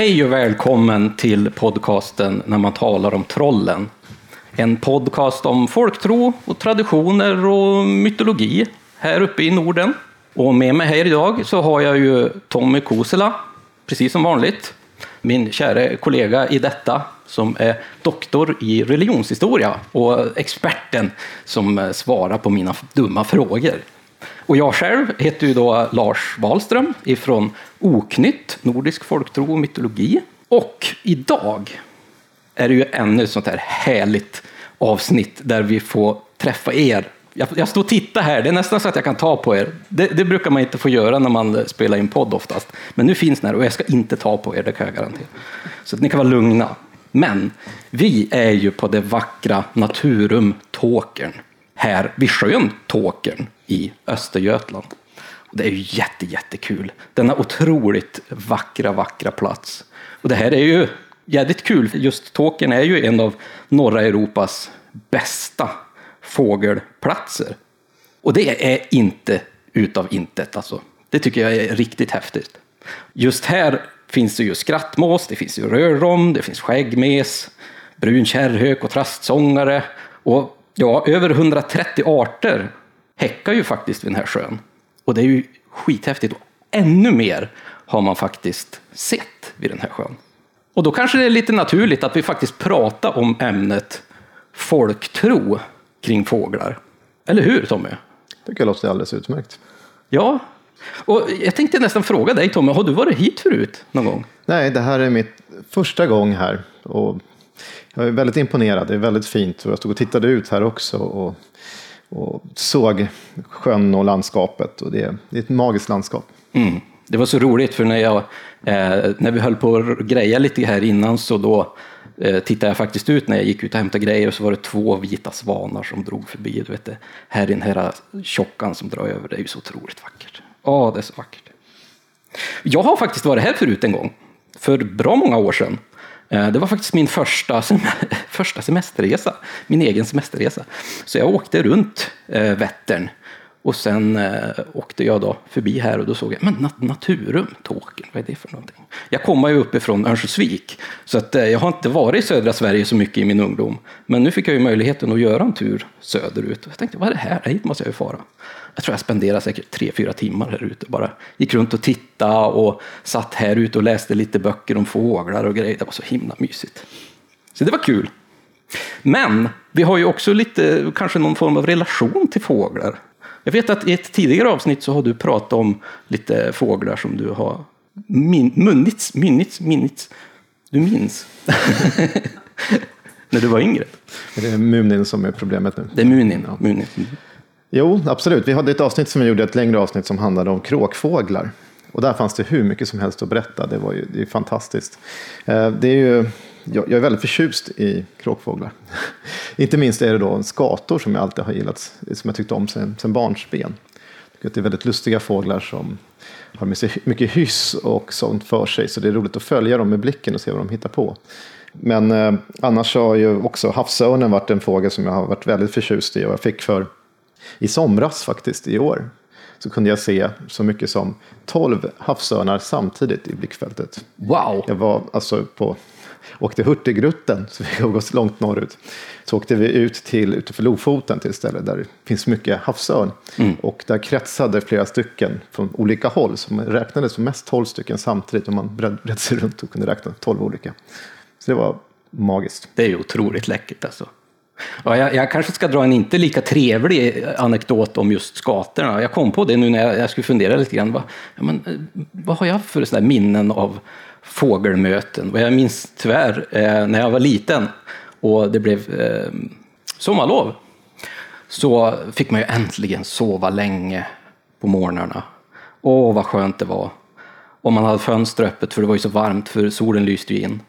Hej och välkommen till podcasten När man talar om trollen. En podcast om folktro och traditioner och mytologi här uppe i Norden. Och med mig här idag så har jag ju Tommy Kosela, precis som vanligt. Min kära kollega i detta, som är doktor i religionshistoria och experten som svarar på mina dumma frågor. Och jag själv heter ju då Lars Wahlström ifrån Oknytt, Nordisk folktro och mytologi. Och idag är det ju ännu ett sånt här härligt avsnitt där vi får träffa er. Jag, jag står och tittar här, det är nästan så att jag kan ta på er. Det, det brukar man inte få göra när man spelar in podd oftast. Men nu finns ni här och jag ska inte ta på er, det kan jag garantera. Så att ni kan vara lugna. Men vi är ju på det vackra Naturum Tåkern här vid sjön Tåkern i Östergötland. Det är ju jätte, jättekul. Denna otroligt vackra, vackra plats. Och det här är ju jävligt kul. Just Tåkern är ju en av norra Europas bästa fågelplatser. Och det är inte utav intet alltså. Det tycker jag är riktigt häftigt. Just här finns det ju skrattmås, det finns ju rörrom, det finns skäggmes, brun kärrhök och trastsångare. Och ja, över 130 arter häckar ju faktiskt vid den här sjön. Och det är ju skithäftigt. Och ännu mer har man faktiskt sett vid den här sjön. Och då kanske det är lite naturligt att vi faktiskt pratar om ämnet folktro kring fåglar. Eller hur Tommy? Det tycker jag låter alldeles utmärkt. Ja, och jag tänkte nästan fråga dig Tommy, har du varit hit förut någon gång? Nej, det här är mitt första gång här. Och jag är väldigt imponerad, det är väldigt fint. Och jag stod och tittade ut här också och, och såg sjön och landskapet. Och det, det är ett magiskt landskap. Mm. Det var så roligt för när, jag, eh, när vi höll på att greja lite här innan så då eh, tittade jag faktiskt ut när jag gick ut och hämtade grejer och så var det två vita svanar som drog förbi. Du vet det, här i den här tjockan som drar över, det är ju så otroligt vackert. Ja, det är så vackert. Jag har faktiskt varit här förut en gång, för bra många år sedan. Eh, det var faktiskt min första, sem första semesterresa, min egen semesterresa. Så jag åkte runt eh, Vättern och sen eh, åkte jag då förbi här och då såg jag, men nat Naturum, Tåkern, vad är det för någonting? Jag kommer ju uppifrån Örnsköldsvik, så att, eh, jag har inte varit i södra Sverige så mycket i min ungdom. Men nu fick jag ju möjligheten att göra en tur söderut. Och jag tänkte, vad är det här? Hit måste jag ju fara. Jag tror jag spenderade säkert tre, fyra timmar här ute. Bara gick runt och tittade och satt här ute och läste lite böcker om fåglar och grejer. Det var så himla mysigt. Så det var kul. Men vi har ju också lite, kanske någon form av relation till fåglar. Jag vet att i ett tidigare avsnitt så har du pratat om lite fåglar som du har min, munnits, minnits, minnits. Du minns? När du var yngre. Är det Munin som är problemet nu? Det är Munin. Ja. Munin. Jo, absolut. Vi hade ett avsnitt som vi gjorde, ett längre avsnitt som handlade om kråkfåglar. Och där fanns det hur mycket som helst att berätta. Det var ju det är fantastiskt. Eh, det är ju, jag är väldigt förtjust i kråkfåglar. Inte minst är det då skator som jag alltid har gillat, som jag tyckte om sedan barnsben. Det är väldigt lustiga fåglar som har mycket hyss och sånt för sig. Så det är roligt att följa dem med blicken och se vad de hittar på. Men eh, annars har ju också havsörnen varit en fågel som jag har varit väldigt förtjust i. Och jag fick för i somras faktiskt, i år, så kunde jag se så mycket som 12 havsörnar samtidigt i blickfältet. Wow! Jag var alltså på, åkte Hurtigruten, så vi gå långt norrut. Så åkte vi ut till utanför Lofoten till ett ställe där det finns mycket havsörn. Mm. Och där kretsade flera stycken från olika håll. Som räknades som mest 12 stycken samtidigt. Och man bredde sig runt och kunde räkna 12 olika. Så det var magiskt. Det är ju otroligt läckert alltså. Ja, jag, jag, kanske ska dra en inte lika trevlig anekdot om just skatorna. Jag kom på det nu när jag, jag skulle fundera lite grann. Vad, ja, men, eh, vad har jag för sådana minnen av fågelmöten? Och jag minns tyvärr eh, när jag var liten och det blev eh, sommarlov så fick man ju äntligen sova länge på morgnarna. Åh, vad skönt det var. Och man hade fönster öppet för det var ju så varmt för solen lyste ju in.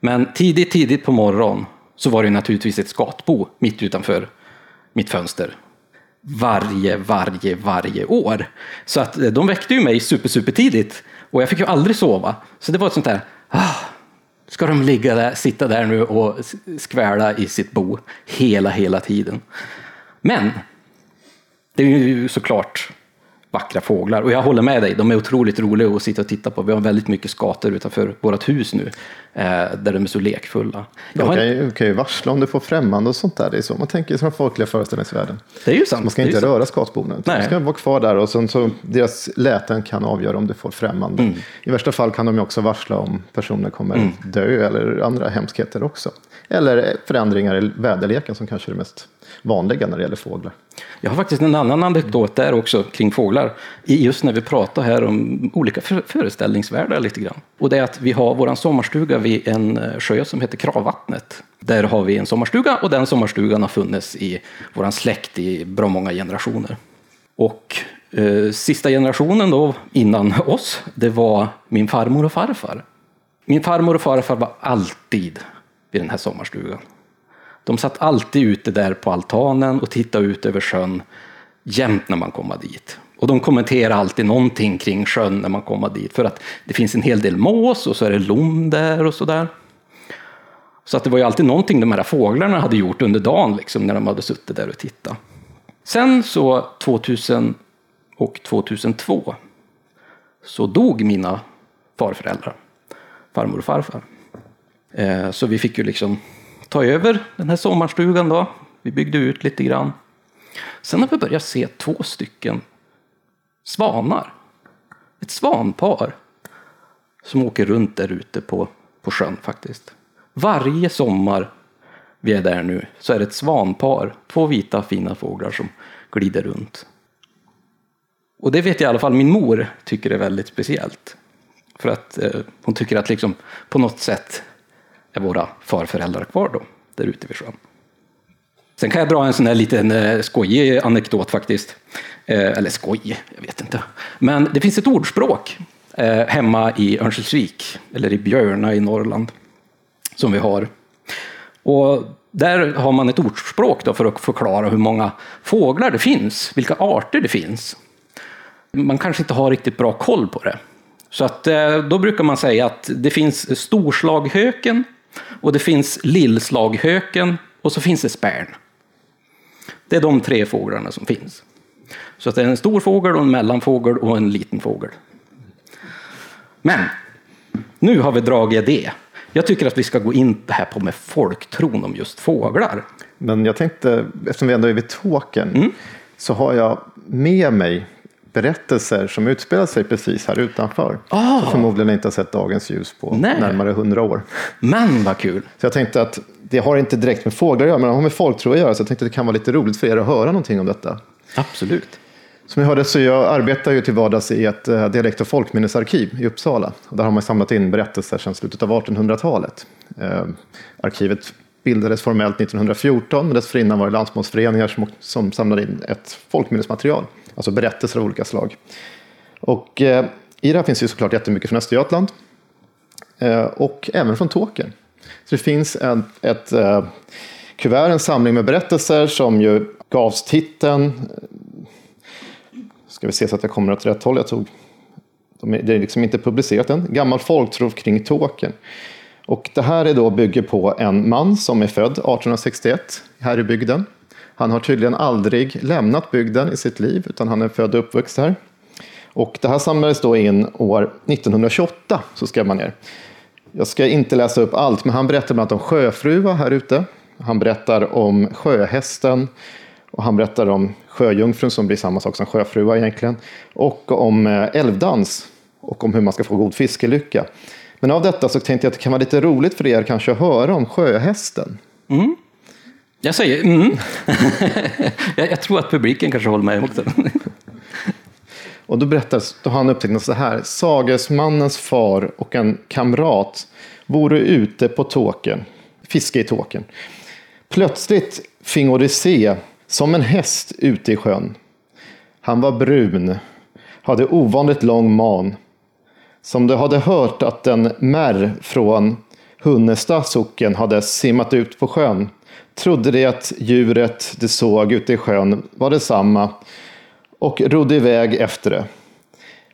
Men tidigt, tidigt på morgonen så var det naturligtvis ett skatbo mitt utanför mitt fönster. Varje, varje, varje år. Så att eh, de väckte ju mig super, super tidigt och jag fick ju aldrig sova. Så det var ett sånt där, ah, ska de ligga där, sitta där nu och skväla i sitt bo hela, hela tiden. Men det är ju såklart vackra fåglar. Och jag håller med dig, de är otroligt roliga att sitta och titta på. Vi har väldigt mycket skator utanför vårt hus nu, eh, där de är så lekfulla. Jag har kan, en- ju, du kan ju varsla om du får främmande och sånt där. Det är så man tänker i den folkliga föreställningsvärlden. Det är ju sant. Man ska inte röra Nej. De ska vara kvar där och sen så deras läten kan avgöra om du får främmande. Mm. I värsta fall kan de också varsla om personer kommer dö eller andra hemskheter också. Eller förändringar i väderleken som kanske är det mest vanliga när det gäller fåglar. Jag har faktiskt en annan anekdot där också kring fåglar. Just när vi pratar här om olika föreställningsvärldar lite grann. Och det är att vi har vår sommarstuga vid en eh, sjö som heter Kravvattnet. Där har vi en sommarstuga och den sommarstugan har funnits i vår släkt i bra många generationer. Och eh, sista generationen då, innan oss, det var min farmor och farfar. Min farmor och farfar var alltid vid den här sommarstugan. De satt alltid ute där på altanen och tittade ut över sjön jämt när man kom dit. Och de kommenterade alltid någonting kring sjön när man kom dit. För att det finns en hel del mås och så är det lom där och sådär. Så att det var ju alltid någonting de här fåglarna hade gjort under dagen liksom, när de hade suttit där och tittat. Sen så 2000 och 2002 så dog mina farföräldrar, farmor och farfar. Eh, Så vi fick ju liksom ta över den här sommarstugan då. Vi byggde ut lite grann. Sen har vi börjat se två stycken svanar. Ett svanpar som åker runt där ute på, på sjön faktiskt. Varje sommar vi är där nu så är det ett svanpar, två vita fina fåglar som glider runt. Och det vet jag i alla fall min mor tycker är väldigt speciellt. För att eh, hon tycker att liksom på något sätt är våra farföräldrar kvar då, där ute vid sjön. Sen kan jag dra en sån här liten eh, skojig anekdot faktiskt. Eh, eller skoj, jag vet inte. Men det finns ett ordspråk eh, hemma i Örnsköldsvik, eller i Björna i Norrland, som vi har. Och där har man ett ordspråk då för att förklara hur många fåglar det finns, vilka arter det finns. Man kanske inte har riktigt bra koll på det. Så att, eh, då brukar man säga att det finns storslaghöken och det finns lillslaghöken och så finns det spärn. Det är de tre fåglarna som finns. Så att det är en stor fågel, och en mellanfågel och en liten fågel. Men nu har vi dragit det. Jag tycker att vi ska gå in det här på med folktron om just fåglar. Men jag tänkte, eftersom vi ändå är vid Tåkern, Mm. så har jag med mig berättelser som utspelar sig precis här utanför. Ah. Som förmodligen inte har sett dagens ljus på Nej. närmare hundra år. Men vad kul! Så jag tänkte att det har inte direkt med fåglar att göra, men det har med folktro att göra. Så jag tänkte att det kan vara lite roligt för er att höra någonting om detta. Absolut. Som ni hörde så jag arbetar ju till vardags i ett eh, dialekt och folkminnesarkiv i Uppsala. Och där har man samlat in berättelser sedan slutet av 1800-talet. Eh, arkivet bildades formellt 1914, men dessförinnan var det landsmålsföreningar som, som samlade in ett folkminnesmaterial. Alltså berättelser av olika slag. Och eh, i det här finns ju såklart jättemycket från Östergötland. Eh, och även från Tåkern. Så det finns en, ett eh, kuvert, en samling med berättelser som ju gavs titeln eh, Ska vi se så att jag kommer åt rätt håll. Jag tog, de är, det är liksom inte publicerat än. Gammal folktro kring Tåkern. Och det här är då bygger på en man som är född 1861 här i bygden. Han har tydligen aldrig lämnat bygden i sitt liv utan han är född och uppväxt här. Och det här samlades då in år 1928 så skrev man ner. Jag ska inte läsa upp allt men han berättar bland annat om sjöfruar här ute. Han berättar om sjöhästen och han berättar om sjöjungfrun som blir samma sak som sjöfrua egentligen. Och om eh, älvdans och om hur man ska få god fiskelycka. Men av detta så tänkte jag att det kan vara lite roligt för er kanske att höra om sjöhästen. Mm. Jag säger mm. jag, jag tror att publiken kanske håller med också. Och då berättar då har han upptecknat så här. Sagesmannens far och en kamrat vore ute på tåken, fiske i tåken. Plötsligt fingo de se som en häst ute i sjön. Han var brun, hade ovanligt lång man. Som de hade hört att en märr från Hunnesta socken hade simmat ut på sjön trodde de att djuret de såg ute i sjön var detsamma och rodde iväg efter det.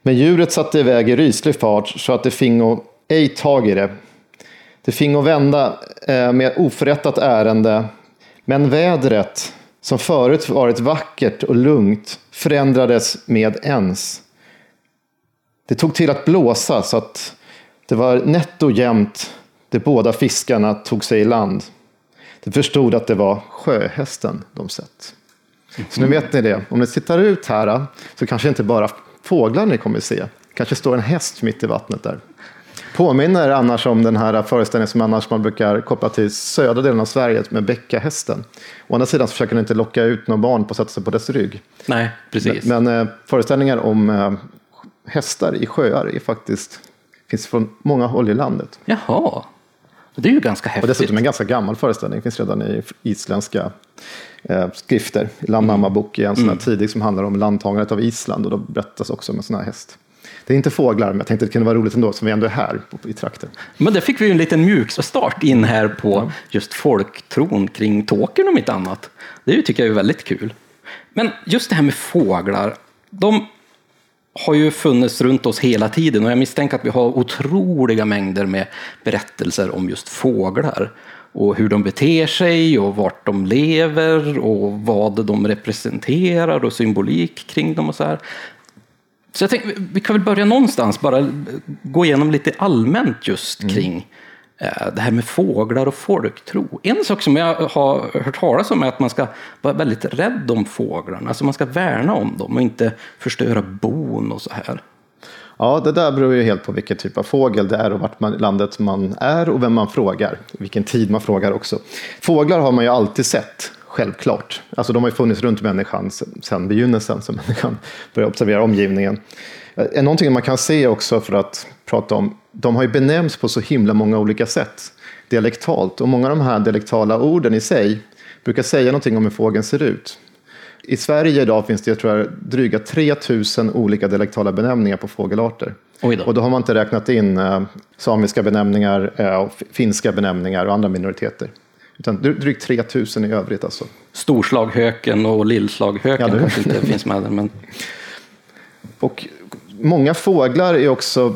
Men djuret satte iväg i ryslig fart så att det fingo ej tag i det. Det fingo vända eh, med oförrättat ärende, men vädret som förut varit vackert och lugnt förändrades med ens. Det tog till att blåsa så att det var nätt och jämnt de båda fiskarna tog sig i land. De förstod att det var sjöhästen de sett. Så nu vet ni det. Om ni tittar ut här så kanske inte bara fåglar ni kommer se. Kanske står en häst mitt i vattnet där. Påminner annars om den här föreställningen som annars man brukar koppla till södra delen av Sverige med bäckahästen. Å andra sidan så försöker den inte locka ut någon barn på att sätta sig på dess rygg. Nej, precis. Men, men eh, föreställningar om eh, hästar i sjöar är faktiskt, finns från många håll i landet. Jaha, det är ju ganska Och häftigt. dessutom en ganska gammal föreställning, finns redan i isländska eh, skrifter. Landnamma-bok är en sån här tidig som handlar om landtagandet av Island och då berättas också om en sån här häst. Det är inte fåglar, men jag tänkte att det kunde vara roligt ändå, som vi ändå är här i trakten. Men där fick vi ju en liten mjuk start in här på just folktron kring Tåkern om inte annat. Det tycker jag är väldigt kul. Men just det här med fåglar, de har ju funnits runt oss hela tiden och jag misstänker att vi har otroliga mängder med berättelser om just fåglar och hur de beter sig och vart de lever och vad de representerar och symbolik kring dem och så här. Så jag tänkte, vi kan väl börja någonstans, bara gå igenom lite allmänt just kring eh, Eh, det här med fåglar och folktro. En sak som jag har hört talas om är att man ska vara väldigt rädd om fåglarna, alltså man ska värna om dem och inte förstöra bon och så här. Ja, det där beror ju helt på vilken typ av fågel det är och vart man, landet man är och vem man frågar. Vilken tid man frågar också. Fåglar har man ju alltid sett, självklart. Alltså de har ju funnits runt människan sedan- begynnelsen, så människan började observera omgivningen. Eh, någonting man kan se också för att prata om, de har ju benämnts på så himla många olika sätt, dialektalt. Och många av de här dialektala orden i sig brukar säga någonting om hur fågeln ser ut. I Sverige idag finns det jag tror jag, dryga 3000 olika dialektala benämningar på fågelarter. Då. Och då har man inte räknat in eh, samiska benämningar, eh, finska benämningar och andra minoriteter. Utan dry- drygt 3000 i övrigt alltså. Storslaghöken och lillslaghöken Ja, det- kanske inte finns med men Och många fåglar är också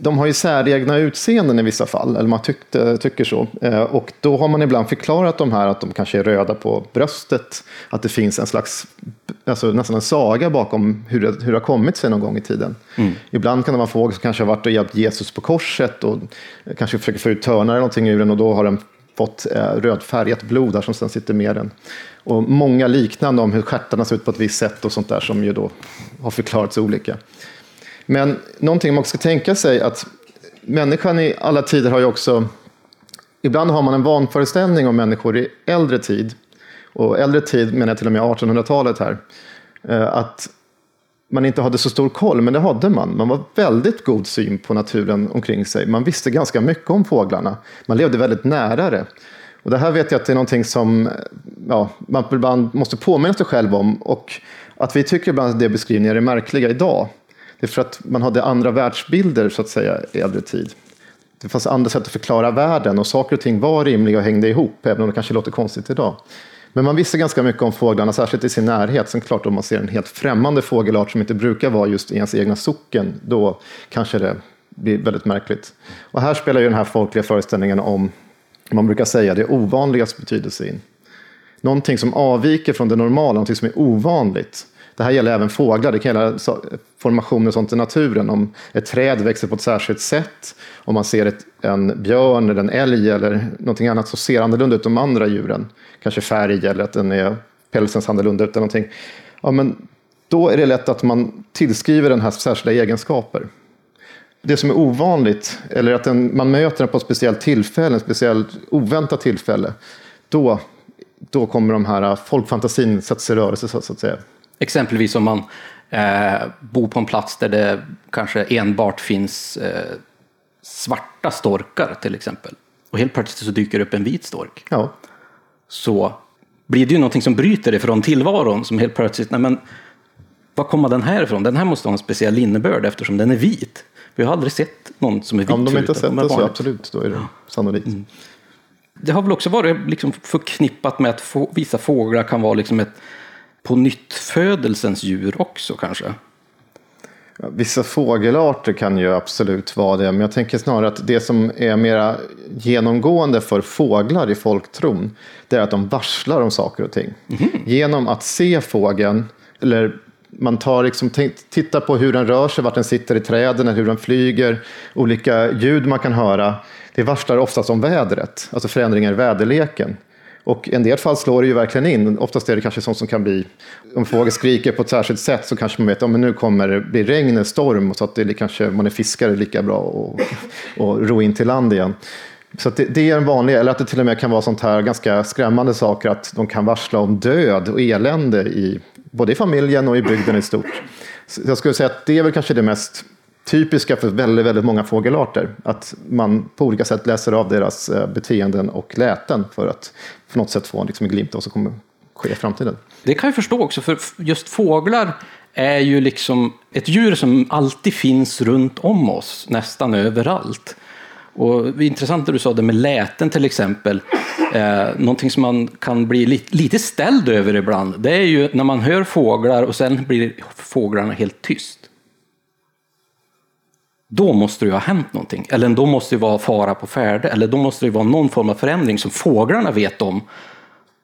de har ju säregna utseenden i vissa fall, eller man tyckte, tycker så. Eh, Och då har man ibland förklarat de här att de kanske är röda på bröstet, att det finns en slags, alltså nästan en saga bakom hur det, hur det har kommit sig någon gång i tiden. Ibland kan det vara fågel som kanske har varit och hjälpt Jesus på korset och kanske försöker få ut törnar eller någonting ur den och då har den fått eh, rödfärgat blod där som sen sitter med den. Och många liknande om hur stjärtarna ser ut på ett visst sätt och sånt där som ju då har förklarats olika. Men någonting man också ska tänka sig att människan i alla tider har ju också, ibland har man en vanföreställning om människor i äldre tid, och äldre tid menar jag till och med 1800-talet här, eh, att man inte hade så stor koll, men det hade man. Man var väldigt god syn på naturen omkring sig. Man visste ganska mycket om fåglarna. Man levde väldigt nära det. Och det här vet jag att det är någonting som ja, man ibland måste påminna sig själv om. Och att vi tycker ibland att det beskrivningar är märkliga idag. Det är för att man hade andra världsbilder så att säga i äldre tid. Det fanns andra sätt att förklara världen och saker och ting var rimliga och hängde ihop, även om det kanske låter konstigt idag. Men man visste ganska mycket om fåglarna, särskilt i sin närhet. Sen klart om man ser en helt främmande fågelart som inte brukar vara just i ens egna socken, då kanske det blir väldigt märkligt. Och här spelar ju den här folkliga föreställningen om, man brukar säga, det ovanligas betydelse in. Någonting som avviker från det normala, någonting som är ovanligt. Det här gäller även fåglar, det kan gälla formationer och sånt i naturen. Om ett träd växer på ett särskilt sätt, om man ser ett, en björn eller en älg eller någonting annat så ser annorlunda ut de andra djuren. Kanske färg eller att den är, pälsen ser annorlunda ut eller någonting. Ja, men då är det lätt att man tillskriver den här särskilda egenskaper. Det som är ovanligt, eller att den, man möter den på ett speciellt tillfälle, ett speciellt oväntat tillfälle, då, då kommer de här äh, folkfantasin sätts i rörelse så att säga. Exempelvis om man eh, bor på en plats där det kanske enbart finns eh, svarta storkar till exempel. Och helt plötsligt så dyker upp en vit stork. Ja, Så blir det ju någonting som bryter ifrån tillvaron som helt plötsligt, nej men var kommer den här ifrån? Den här måste ha en speciell innebörd eftersom den är vit. Vi har aldrig sett någon som är vit om de inte har sett de det så absolut, då är det sannolikt. Det har väl också varit liksom förknippat med att få, vissa fåglar kan vara liksom ett på nytt födelsens djur också kanske. Vissa fågelarter kan ju absolut vara det, men jag tänker snarare att det som är mera genomgående för fåglar i folktron, det är att de varslar om saker och ting. Mm. Genom att se fågeln, eller man tar liksom, tittar på hur den rör sig, vart den sitter i träden, hur den flyger, olika ljud man kan höra. Det varslar oftast om vädret, alltså förändringar i väderleken. Och i en del fall slår det ju verkligen in. Oftast är det kanske sånt som kan bli, om fågel skriker på ett särskilt sätt så kanske man vet att ja, nu kommer det bli regn eller storm. Så att det kanske, man är fiskare lika bra och, och ro in till land igen. Så det, det, är en vanlig, eller att det till och med kan vara sånt här ganska skrämmande saker att de kan varsla om död och elände i både i familjen och i bygden i stort. Så jag skulle säga att det är väl kanske det mest typiska för väldigt, väldigt många fågelarter. Att man på olika sätt läser av deras eh, beteenden och läten för att på något sätt få liksom en glimt av vad som kommer ske i framtiden. Det kan jag förstå också, för just fåglar är ju liksom ett djur som alltid finns runt om oss, nästan överallt. Och det är intressant det du sa det med läten till exempel. Eh, någonting som man kan bli lite, lite ställd över ibland, det är ju när man hör fåglar och sen blir fåglarna helt tyst. Då måste det ju ha hänt någonting, eller då måste det vara fara på färde, eller då måste det vara någon form av förändring som fåglarna vet om,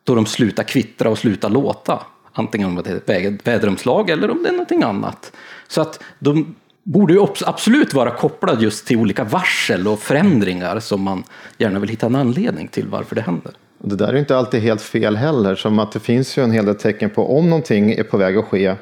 då de slutar kvittra och slutar låta. Antingen om det är ett väderomslag eller om det är någonting annat. Så att de borde ju absolut vara kopplade just till olika varsel och förändringar som man gärna vill hitta en anledning till varför det händer. Det där är inte alltid helt fel heller, som att det finns ju en hel del tecken på om någonting är på väg att ske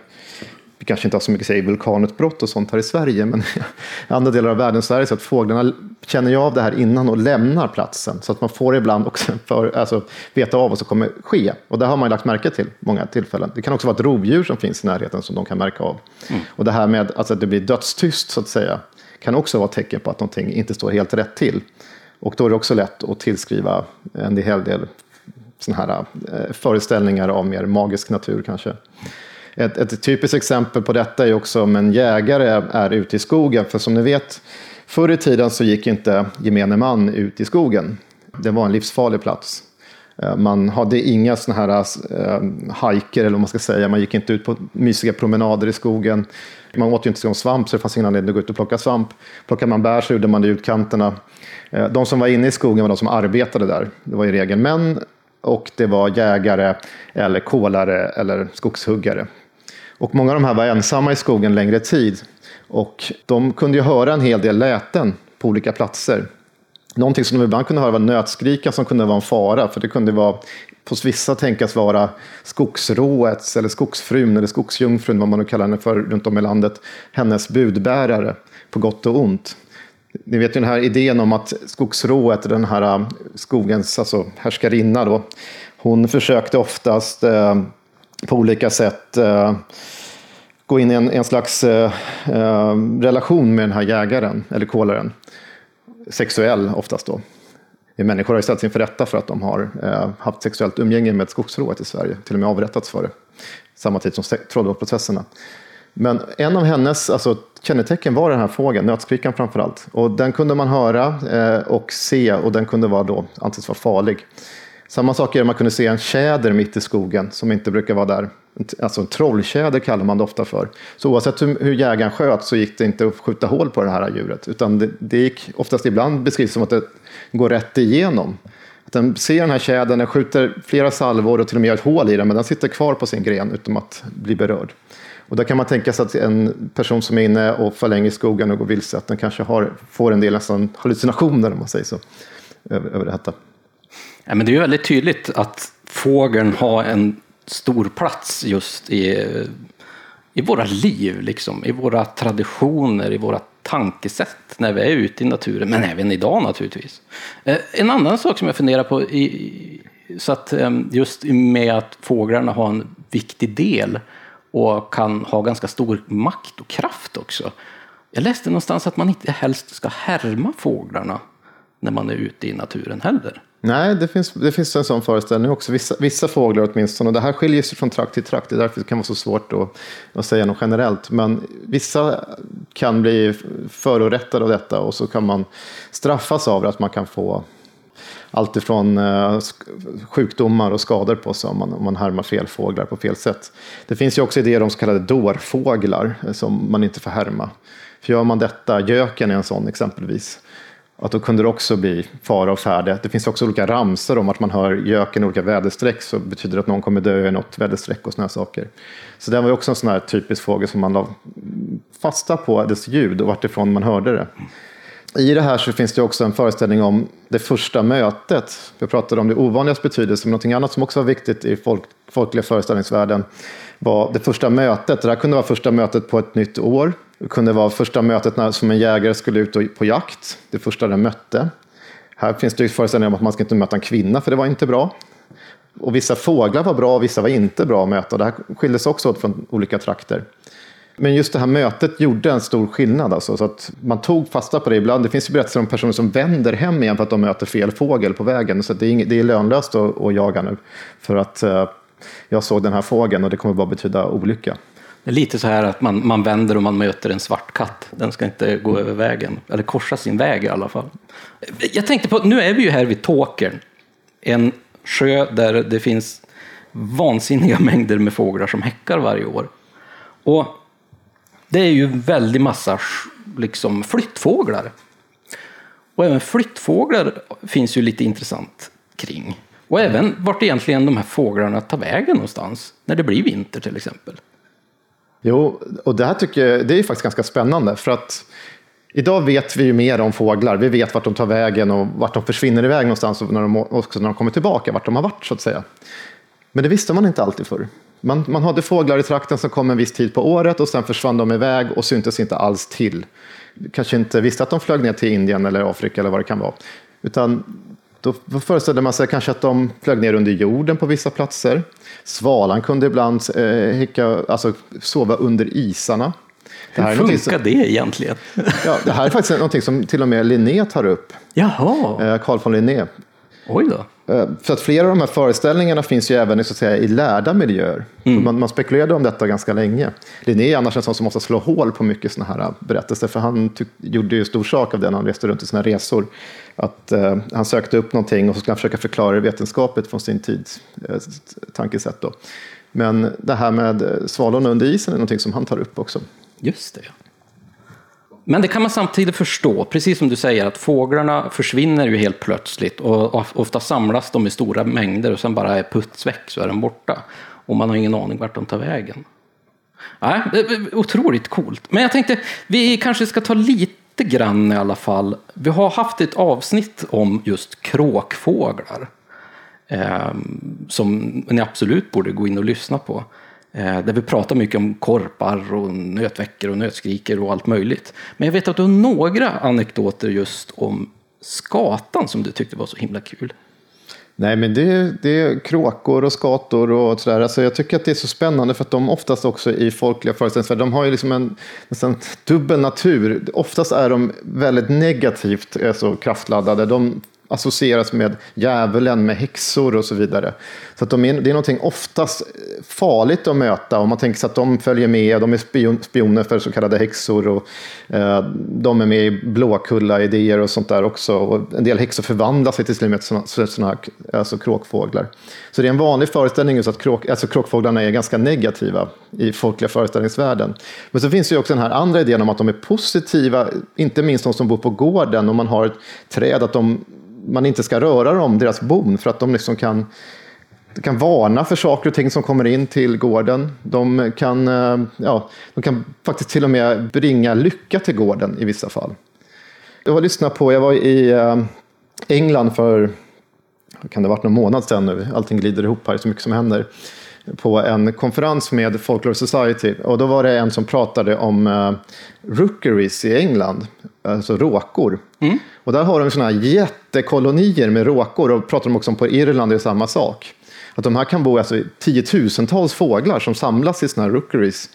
kanske inte har så mycket säg, vulkanutbrott och sånt här i Sverige, men i andra delar av världen så är det så att fåglarna känner ju av det här innan och lämnar platsen. Så att man får ibland också för, alltså, veta av vad som kommer ske. Och det har man lagt märke till många tillfällen. Det kan också vara ett rovdjur som finns i närheten som de kan märka av. Mm. Och det här med alltså, att det blir dödstyst så att säga kan också vara tecken på att någonting inte står helt rätt till. Och då är det också lätt att tillskriva en hel del såna här eh, föreställningar av mer magisk natur kanske. Ett, ett typiskt exempel på detta är också om en jägare är ute i skogen. För som ni vet, förr i tiden så gick inte gemene man ut i skogen. Det var en livsfarlig plats. Eh, man hade inga sådana här eh, äh, hajker, eller vad man ska säga. Man gick inte ut på mysiga promenader i skogen. Man åt ju inte svamp, så det fanns ingen anledning att gå ut och plocka svamp. Plockade man bär så gjorde man det i utkanterna. Eh, de som var inne i skogen var de som arbetade där. Det var i regel män och det var jägare, eller kolare eller skogshuggare. Och många av de här var ensamma i skogen längre tid. Och de kunde ju höra en hel del läten på olika platser. Någonting som de ibland kunde höra var nötskrikan som kunde vara en fara, för det kunde vara hos vissa tänkas vara skogsråets eller skogsfrun eller skogsjungfrun, vad man nu kallar henne för runt om i landet, hennes budbärare på gott och ont. Ni vet ju den här idén om att skogsrået, den här skogens alltså härskarinna, då, hon försökte oftast eh, på olika sätt eh, gå in i en, en slags eh, eh relation med den här jägaren eller kolaren. Sexuell oftast då. Människor har ju ställts inför rätta för att de har eh, haft sexuellt umgänge med ett skogsrået i Sverige. Till och med avrättats för det. Samma tid som trolldomsprocesserna. Men en av hennes alltså, kännetecken var den här fågeln, nötskrikan framför allt. Och den kunde man höra eh, och se och den kunde vara då, anses vara farlig. Samma sak är det man kunde se en tjäder mitt i skogen som inte brukar vara där. Alltså en trolltjäder kallar man det ofta för. Så oavsett hur, hur jägaren sköt så gick det inte att skjuta hål på det här djuret. Utan det, det gick oftast ibland beskrivs som att det går rätt igenom. Att den ser den här tjädern, den skjuter flera salvor och till och med gör ett hål i den, men den sitter kvar på sin gren utan att bli berörd. Och där kan man tänka sig att en person som är inne och för länge i skogen och går vilse, att den kanske har, får en del nästan hallucinationer om man säger så, över, över detta. Ja, men det är väldigt tydligt att fågeln har en stor plats just i, i våra liv, liksom, i våra traditioner, i våra tankesätt när vi är ute i naturen, men även idag naturligtvis. Eh, en annan sak som jag funderar på, i, så att eh, just med att fåglarna har en viktig del och kan ha ganska stor makt och kraft också. Jag läste någonstans att man inte helst ska härma fåglarna när man är ute i naturen heller. Nej, det finns, det finns en sån föreställning också. Vissa, vissa fåglar åtminstone. Och det här skiljer sig från trakt till trakt. Det är därför det kan vara så svårt att, att säga något generellt. Men vissa kan bli förorättade av detta och så kan man straffas av det. Att man kan få alltifrån eh, sjukdomar och skador på sig om man, om man härmar fel fåglar på fel sätt. Det finns ju också idéer om så kallade dårfåglar eh, som man inte får härma. För gör man detta, göken är en sån exempelvis, att då kunde det också bli fara och färde. Det finns också olika ramsor om att man hör göken i olika väderstreck så betyder det att någon kommer dö i något väderstreck och sådana saker. Så det var också en sån här typisk fågel som man la fasta på dess ljud och vartifrån man hörde det. I det här så finns det också en föreställning om det första mötet. Vi pratade om det ovanligas betydelse, men någonting annat som också var viktigt i folk, folkliga föreställningsvärlden var det första mötet. Det här kunde vara första mötet på ett nytt år. Det kunde vara första mötet när, som en jägare skulle ut på jakt. Det första den mötte. Här finns det föreställningar om att man ska inte möta en kvinna, för det var inte bra. Och vissa fåglar var bra och vissa var inte bra att möta. Det här skilde sig också åt från olika trakter. Men just det här mötet gjorde en stor skillnad. Alltså, så att man tog fasta på det ibland. Det finns ju berättelser om personer som vänder hem igen för att de möter fel fågel på vägen. Så det är, inget, det är lönlöst att, att jaga nu. För att eh, jag såg den här fågeln och det kommer bara betyda olycka. Det är lite så här att man, man vänder och man möter en svart katt. Den ska inte gå över vägen, eller korsa sin väg i alla fall. Jag tänkte på, nu är vi ju här vid Tåkern, en sjö där det finns vansinniga mängder med fåglar som häckar varje år. Och det är ju en väldig massa liksom, flyttfåglar. Och även flyttfåglar finns ju lite intressant kring. Och även vart egentligen de här fåglarna tar vägen någonstans, när det blir vinter till exempel. Jo, och det här tycker jag det är faktiskt ganska spännande. För att idag vet vi ju mer om fåglar. Vi vet vart de tar vägen och vart de försvinner iväg någonstans och när de, också när de kommer tillbaka, vart de har varit så att säga. Men det visste man inte alltid förr. Man, man hade fåglar i trakten som kom en viss tid på året och sen försvann de iväg och syntes inte alls till. Kanske inte visste att de flög ner till Indien eller Afrika eller vad det kan vara. Utan då föreställde man sig kanske att de flög ner under jorden på vissa platser. Svalan kunde ibland eh, hicka, alltså, sova under isarna. Det Hur funkar som, det egentligen? ja, det här är faktiskt något som till och med Linné tar upp. Jaha. Eh, Carl von Linné. Oj då. Eh, för att flera av de här föreställningarna finns ju även så att säga, i lärda miljöer. Mm. Man, man, spekulerade om detta ganska länge. Linné är annars en sån som måste slå hål på mycket sådana här berättelser, för han tyck, gjorde ju stor sak av det när han reste runt i sina resor. Att eh, han sökte upp någonting och så skulle han försöka förklara det vetenskapligt från sin tids eh, tankesätt. Då. Men det här med eh, svalorna under isen är någonting som han tar upp också. Just det. Men det kan man samtidigt förstå, precis som du säger, att fåglarna försvinner ju helt plötsligt och ofta samlas de i stora mängder och sen bara är puts väck så är de borta. Och man har ingen aning vart de tar vägen. Nej, eh, eh, otroligt coolt. Men jag tänkte, vi kanske ska ta lite Lite grann i alla fall. Vi har haft ett avsnitt om just kråkfåglar. Eh, som ni absolut borde gå in och lyssna på. Eh, där vi pratar mycket om korpar och nötväckor och nötskriker och allt möjligt. Men jag vet att du har några anekdoter just om skatan som du tyckte var så himla kul. Nej, men det, det är kråkor och skator och sådär. Alltså jag tycker att det är så spännande för att de oftast också i folkliga föreställningsvärldar, de har ju liksom en nästan dubbel natur. Oftast är de väldigt negativt alltså kraftladdade. De associeras med djävulen, med häxor och så vidare. Så att de är, det är någonting oftast farligt att möta om man tänker sig att de följer med, de är spion, spioner för så kallade häxor och eh, de är med i Blåkulla-idéer och sånt där också. Och en del häxor förvandlar sig till och med sådana här alltså kråkfåglar. Så det är en vanlig föreställning just att kråk, alltså kråkfåglarna är ganska negativa i folkliga föreställningsvärlden. Men så finns det ju också den här andra idén om att de är positiva, inte minst de som bor på gården, om man har ett träd, att de man inte ska röra dem, deras bon, för att de liksom kan, kan varna för saker och ting som kommer in till gården. De kan, eh, ja, de kan faktiskt till och med bringa lycka till gården i vissa fall. Jag har lyssnat på, jag var i eh, England för, kan det ha varit någon månad sedan nu, allting glider ihop här, så mycket som händer på en konferens med Folklore Society. Och då var det en som pratade om uh, rookeries i England, alltså råkor. Mm. Och där har de sådana här jättekolonier med råkor och pratar de också om på Irland är det samma sak. Att de här kan bo alltså, tiotusentals fåglar som samlas i sådana här rookeries.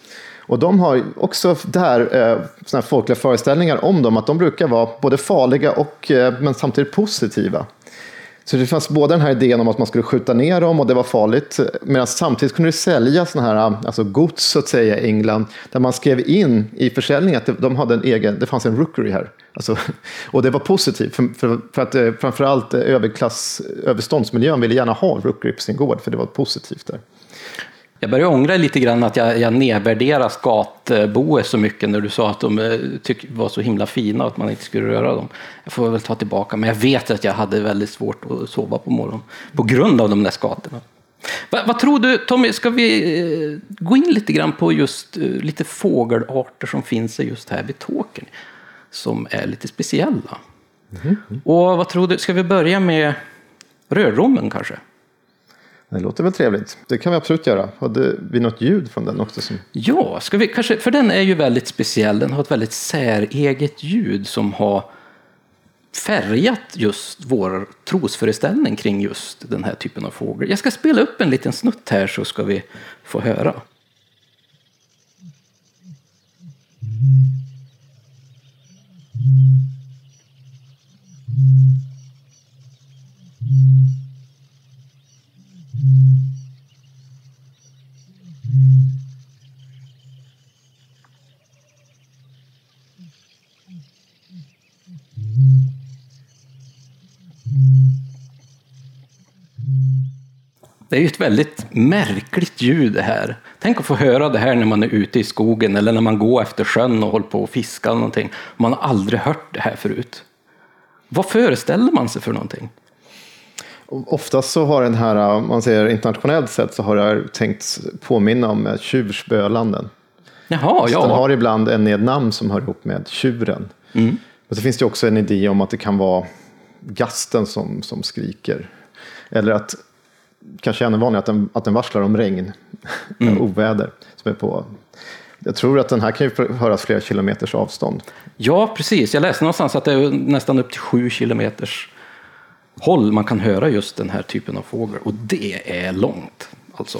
Och de har också där eh, såna folkliga föreställningar om dem, att de brukar vara både farliga och eh, men samtidigt positiva. Så det fanns både den här idén om att man skulle skjuta ner dem och det var farligt. Medan samtidigt kunde det säljas sådana här, alltså gods så att säga i England. Där man skrev in i försäljningen att de hade en egen, det fanns en rookery här. Alltså, och det var positivt. För, för, för att eh, framförallt eh, överklass, överståndsmiljön ville gärna ha rookery på sin gård. För det var positivt där. Jag börjar ångra lite grann att jag, jag nedvärderar skatboe så mycket när du sa att de eh, tyck, var så himla fina och att man inte skulle röra dem. Jag får väl ta tillbaka, men jag vet att jag hade väldigt svårt att sova på morgonen på grund av de där skatorna. Va, vad tror du, Tommy, ska vi eh, gå in lite grann på just eh, lite fågelarter som finns just här vid Tåkern, som är lite speciella? Mm. Och vad tror du, ska vi börja med rödrommen kanske? Det låter väl trevligt. Det kan vi absolut göra. Hade vi något ljud från den också? Som... Ja, ska vi kanske, för den är ju väldigt speciell. Den har ett väldigt säreget ljud som har färgat just vår trosföreställning kring just den här typen av fågel. Jag ska spela upp en liten snutt här så ska vi få höra. Det är ju ett väldigt märkligt ljud det här. Tänk att få höra det här när man är ute i skogen eller när man går efter sjön och håller på och fiskar någonting. Man har aldrig hört det här förut. Vad föreställer man sig för någonting? Oftast så har den här, om man säger internationellt sett, så har det tänkt påminna om tjursbölanden. Jaha, ja. Den har ibland en nednamn som hör ihop med tjuren. Mm. Men så finns det också en idé om att det kan vara gasten som, som skriker. Eller att, kanske ännu vanligare, att den, att den varslar om regn, mm. oväder. Som är på, jag tror att den här kan ju höras flera kilometers avstånd. Ja, precis. Jag läste någonstans att det är nästan upp till sju kilometers håll man kan höra just den här typen av fågel. Och det är långt. Alltså.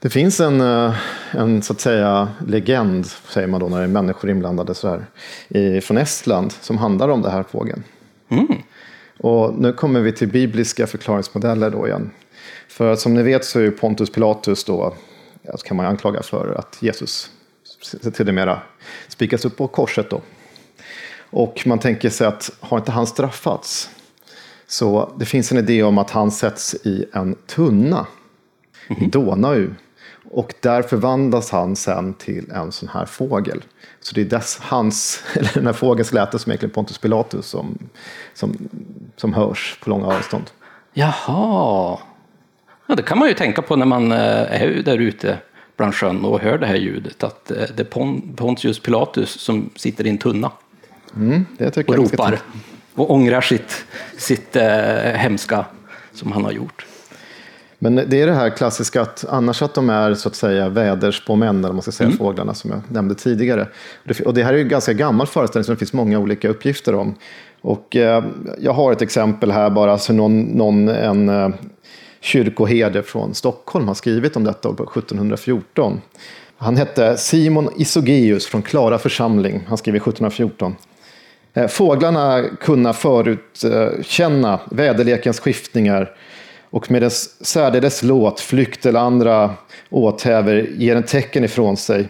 Det finns en, eh, en så att säga legend, säger man då när det är människor inblandade så här, i, från Estland som handlar om den här fågeln. Mm. Och nu kommer vi till bibliska förklaringsmodeller då igen. För som ni vet så är Pontus Pilatus då, kan man anklaga för att Jesus till det mera spikas upp på korset då. Och man tänker sig att har inte han straffats? Så det finns en idé om att han sätts i en tunna i mhm. Donau och där förvandlas han sen till en sån här fågel. Så det är dess, hans, eller den här fågelns läte som egentligen Pontus Pilatus som, som, som hörs på långa avstånd. Jaha. Ja, det kan man ju tänka på när man eh, är där ute bland sjön och hör det här ljudet. Att eh, det är Pontius Pilatus som sitter i en tunna. Mm, det och ropar. Och ångrar sitt, sitt äh, hemska som han har gjort. Men det är det här klassiska att annars att de är så att säga väderspåmän, eller man ska säga mm. fåglarna som jag nämnde tidigare. Och det här är ju en ganska gammal föreställning som det finns många olika uppgifter om. Och eh, jag har ett exempel här bara, alltså någon, någon en eh, kyrkoherde från Stockholm har skrivit om detta på 1714. Han hette Simon Isogeus från Klara församling, han skrev 1714. Eh, fåglarna kunna förutkänna väderlekens skiftningar och med dess särdeles låt, flykt eller andra åthäver ger en tecken ifrån sig.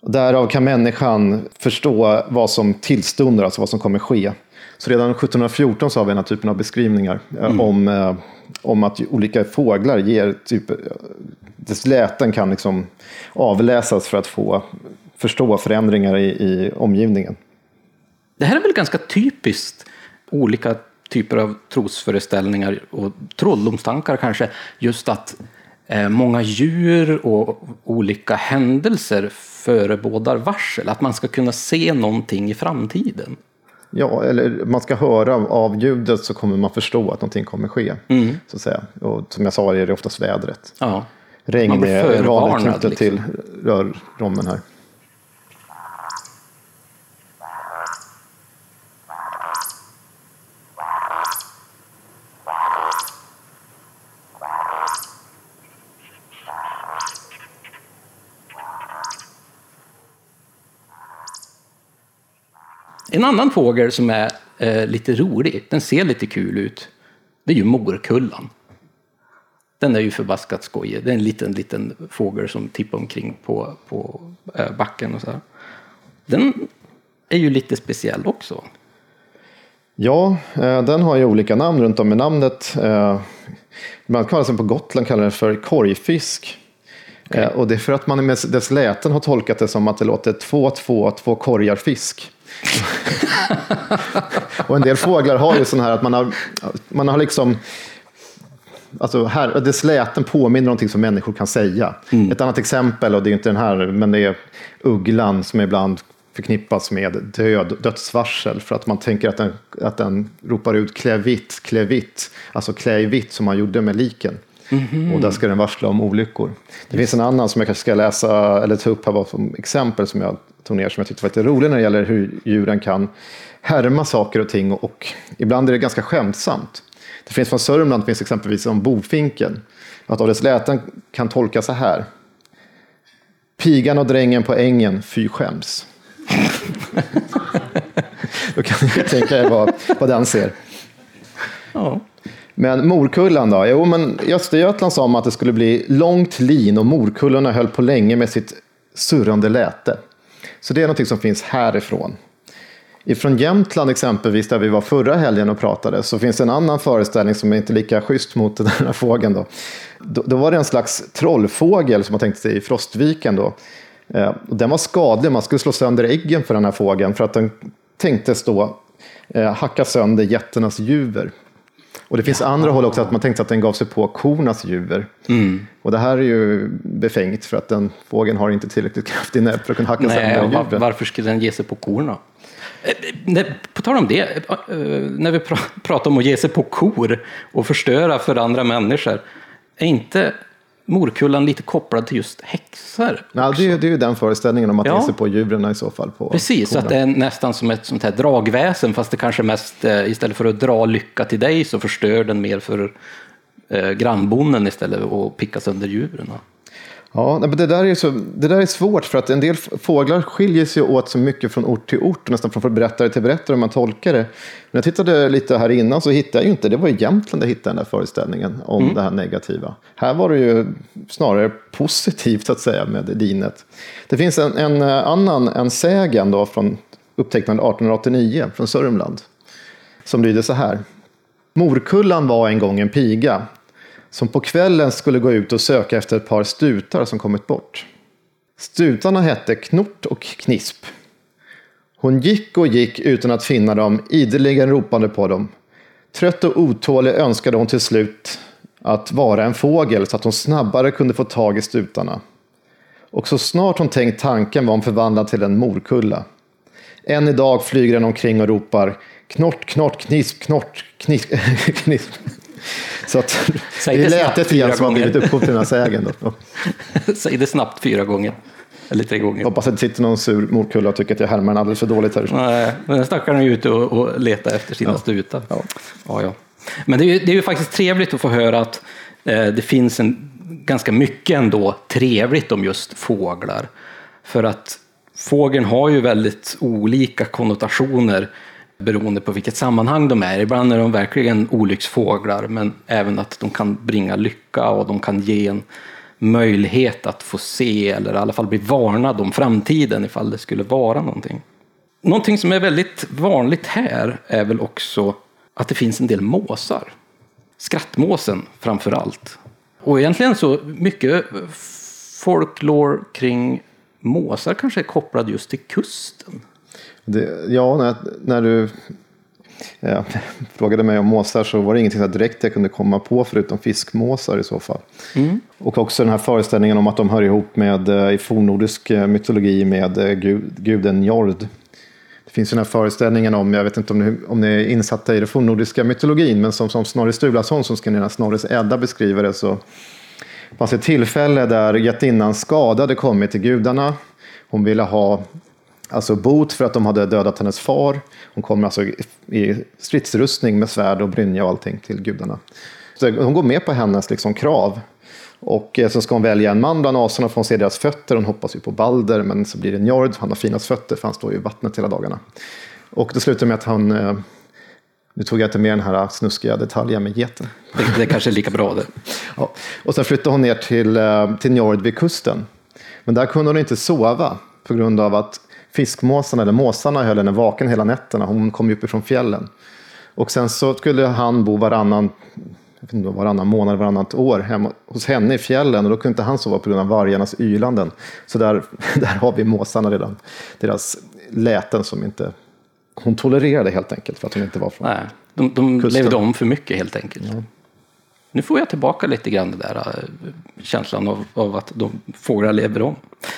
Därav kan människan förstå vad som tillstundar, alltså vad som kommer ske. Så redan 1714 så har vi den här typen av beskrivningar eh, mm. om, eh, om att olika fåglar ger typ, dess läten kan liksom avläsas för att få förstå förändringar i, i omgivningen. Det här är väl ganska typiskt olika typer av trosföreställningar och trolldomstankar kanske. Just att eh, många djur och olika händelser förebådar varsel. Att man ska kunna se någonting i framtiden. Ja, eller man ska höra av ljudet så kommer man förstå att någonting kommer ske. Mm. Så att säga. Och som jag sa är det oftast vädret. Ja. Regn är vanligt knutet liksom. till rörrommen här. En annan fågel som är eh, lite rolig, den ser lite kul ut. det är ju morkullan. Den är ju förbaskat skojig. Det är en liten, liten fågel som tippar omkring på, på äh, backen och så här. Den är ju lite speciell också. Ja, eh, den har ju olika namn runt om i namnet. Eh, man kallar den på Gotland kallar den för korgfisk. Okay. Eh, och det är för att man med dess läten har tolkat det som att det låter två, två, två korgar fisk. och en del fåglar har ju sån här att man har, man har liksom Alltså här, dess läten påminner om någonting som människor kan säga. Mm. Ett annat exempel, och det är inte den här, men det är ugglan som ibland förknippas med död, dödsvarsel för att man tänker att den, att den ropar ut klä vitt, klä vitt, alltså klä i vitt som man gjorde med liken. Mm -hmm. Och där ska den varsla om olyckor. Det finns en annan som jag kanske ska läsa eller ta upp här som exempel som jag tog ner som jag tyckte var lite rolig när det gäller hur djuren kan härma saker och ting och, och ibland är det ganska skämtsamt. Det finns från Sörmland finns exempelvis om bofinken. Att av dess läten kan tolkas så här. Pigan och drängen på ängen, fy skäms. Då kan ni tänka er vad, vad den ser. Ja. Men Morkullan då? Jo, men i Östergötland sa man att det skulle bli långt lin och morkullorna höll på länge med sitt surrande läte. Så det är någonting som finns härifrån. Ifrån Jämtland exempelvis, där vi var förra helgen och pratade, så finns det en annan föreställning som är inte lika schysst mot den här fågeln. Då. Då, då var det en slags trollfågel som man tänkte sig i Frostviken. Då. Eh, den var skadlig, man skulle slå sönder äggen för den här fågeln för att den tänktes då eh, hacka sönder jätternas juver. Och det finns ja. andra håll också att man tänkte att den gav sig på kornas juver. Mm. Och det här är ju befängt för att den fågeln har inte tillräckligt kraftig näbb för att kunna hacka Nej, sönder juver. Varför skulle den ge sig på korna? Eh, på tal om det, när vi pratar om att ge sig på kor och förstöra för andra människor, är inte morkullan lite kopplad till just häxor. Ja, det, är, det är ju den föreställningen om att ja. sig på djuren i så fall. På Precis, så att det är nästan som ett sånt här dragväsen fast det kanske mest, eh, istället för att dra lycka till dig så förstör den mer för eh, grannbonden istället och picka sönder djuren. Ja, men det där, är så, det där är svårt för att en del fåglar skiljer sig åt så mycket från ort till ort, nästan från berättare till berättare om man tolkar det. Men jag tittade lite här innan så hittade jag ju inte, det var i Jämtland jag hittade den där föreställningen om mm. det här negativa. Här var det ju snarare positivt så att säga med linet. Det finns en, en annan, en sägen då från upptecknad 1889 från Sörmland som lyder så här. Morkullan var en gång en piga som på kvällen skulle gå ut och söka efter ett par stutar som kommit bort. Stutarna hette Knort och Knisp. Hon gick och gick utan att finna dem, ideligen ropande på dem. Trött och otålig önskade hon till slut att vara en fågel så att hon snabbare kunde få tag i stutarna. Och så snart hon tänkt tanken var hon förvandlad till en morkulla. Än idag flyger den omkring och ropar knort, knort, knisp, knort, knisp, knisp. Så att Säg det, det lät lite grann som har blivit upphov till den här sägen. Säg det snabbt fyra gånger. Eller tre gånger. Hoppas att det sitter någon sur morkulla och tycker att jag härmar den alldeles för dåligt här. Nej, den stackaren är ute och, och letar efter sina ja. stutar. Ja. Ja, ja. Men det är, ju, det är ju faktiskt trevligt att få höra att eh, det finns en, ganska mycket ändå trevligt om just fåglar. För att fågeln har ju väldigt olika konnotationer beroende på vilket sammanhang de är. Ibland är de verkligen olycksfåglar, men även att de kan bringa lycka och de kan ge en möjlighet att få se eller i alla fall bli varnad om framtiden ifall det skulle vara någonting. Någonting som är väldigt vanligt här är väl också att det finns en del måsar. Skrattmåsen framför allt. Och egentligen så mycket folklore kring måsar kanske är kopplad just till kusten. Det, ja, när, när du ja, frågade mig om måsar så var det ingenting direkt jag kunde komma på förutom fiskmåsar i så fall. Mm. Och också den här föreställningen om att de hör ihop med, eh, i fornnordisk eh, mytologi med eh, gud, guden Njord. Det finns den här föreställningen om, jag vet inte om ni, om ni är insatta i den fornnordiska mytologin, men som, som Snorre Sturlason som skrev Snorres Edda beskriver det så fanns ett tillfälle där jättinnan skadade kommit till gudarna. Hon ville ha alltså bot för att de hade dödat hennes far. Hon kommer alltså i stridsrustning med svärd och brynja och allting till gudarna. Så hon går med på hennes liksom krav. Och eh, så ska hon välja en man bland asarna för hon ser deras fötter. Hon hoppas ju på Balder, men så blir det Njord. Han har finast fötter för han står ju i vattnet hela dagarna. Och det slutar med att han, eh, Nu tog jag inte med den här snuskiga detaljen med geten. Det, det kanske är lika bra det. Ja. Och sen flyttade hon ner till, eh, till Njord vid kusten. Men där kunde hon inte sova på grund av att fiskmåsarna, eller måsarna, höll henne vaken hela nätterna. Hon kom ju uppifrån fjällen. Och sen så skulle han bo varannan, inte, varannan månad, varannat år hemma hos henne i fjällen. Och då kunde inte han sova på grund av vargarnas ylanden. Så där, där har vi måsarna redan. Deras läten som inte hon tolererade helt enkelt för att hon inte var från Nej, de, de levde om för mycket helt enkelt. Nu får jag tillbaka lite grann den där eh, känslan av, av att de fåglar lever om.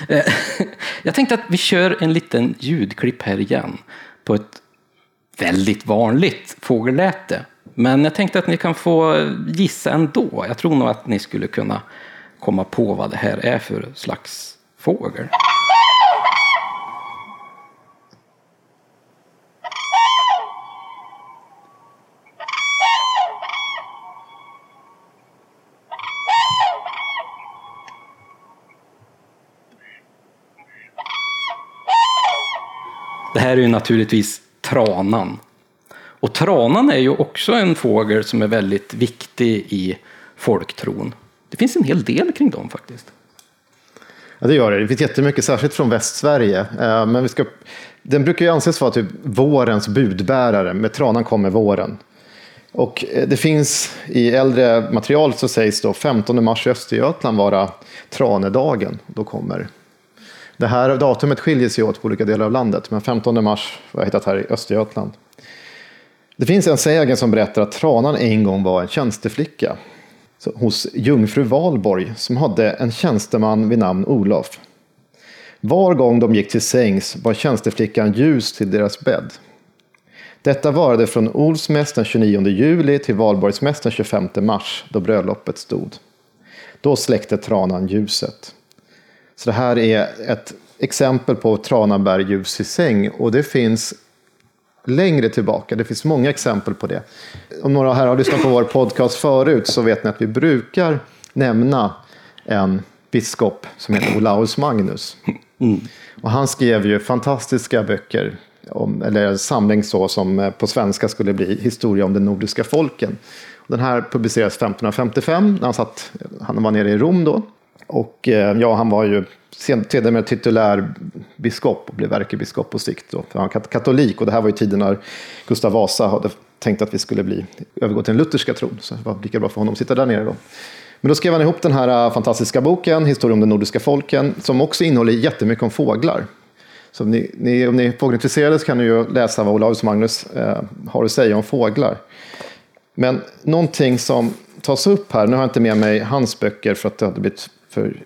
Eh, jag tänkte att vi kör en liten ljudklipp här igen på ett väldigt vanligt fågelläte. Men jag tänkte att ni kan få gissa ändå. Jag tror nog att ni skulle kunna komma på vad det här är för slags fågel. Det här är ju naturligtvis tranan. Och tranan är ju också en fågel som är väldigt viktig i folktron. Det finns en hel del kring dem faktiskt. Ja, det gör det. Det finns jättemycket, särskilt från Västsverige. Eh, men vi ska, den brukar ju anses vara typ vårens budbärare. Med tranan kommer våren. Och eh, det finns i äldre material så sägs då 15 mars i Östergötland vara tranedagen. Då kommer det här datumet skiljer sig åt på olika delar av landet, men 15 mars har jag hittat här i Östergötland. Det finns en sägen som berättar att tranan en gång var en tjänsteflicka hos jungfru Valborg som hade en tjänsteman vid namn Olof. Var gång de gick till sängs var tjänsteflickan ljus till deras bädd. Detta varade från Olsmässan den 29 juli till Valborgsmäss den 25 mars då bröllopet stod. Då släckte tranan ljuset. Så det här är ett exempel på tranabär ljus i säng och det finns längre tillbaka. Det finns många exempel på det. Om några här har lyssnat på vår podcast förut så vet ni att vi brukar nämna en biskop som heter Olaus Magnus. Och han skrev ju fantastiska böcker, om, eller en samling så som på svenska skulle bli Historia om de nordiska folken. Den här publicerades 1555 när han, satt, han var nere i Rom då. Och eh, ja, han var ju sedermera titulär biskop och blev ärkebiskop på sikt. Då, han var katolik och det här var ju tiden när Gustav Vasa hade tänkt att vi skulle bli, övergå till den lutherska tron. Så det var lika bra för honom att sitta där nere då. Men då skrev han ihop den här eh, fantastiska boken, Historia om de nordiska folken, som också innehåller jättemycket om fåglar. Så om ni, ni, om ni är fågelintresserade så kan ni ju läsa vad Olaus Magnus eh, har att säga om fåglar. Men någonting som tas upp här, nu har jag inte med mig hans böcker för att det hade blivit för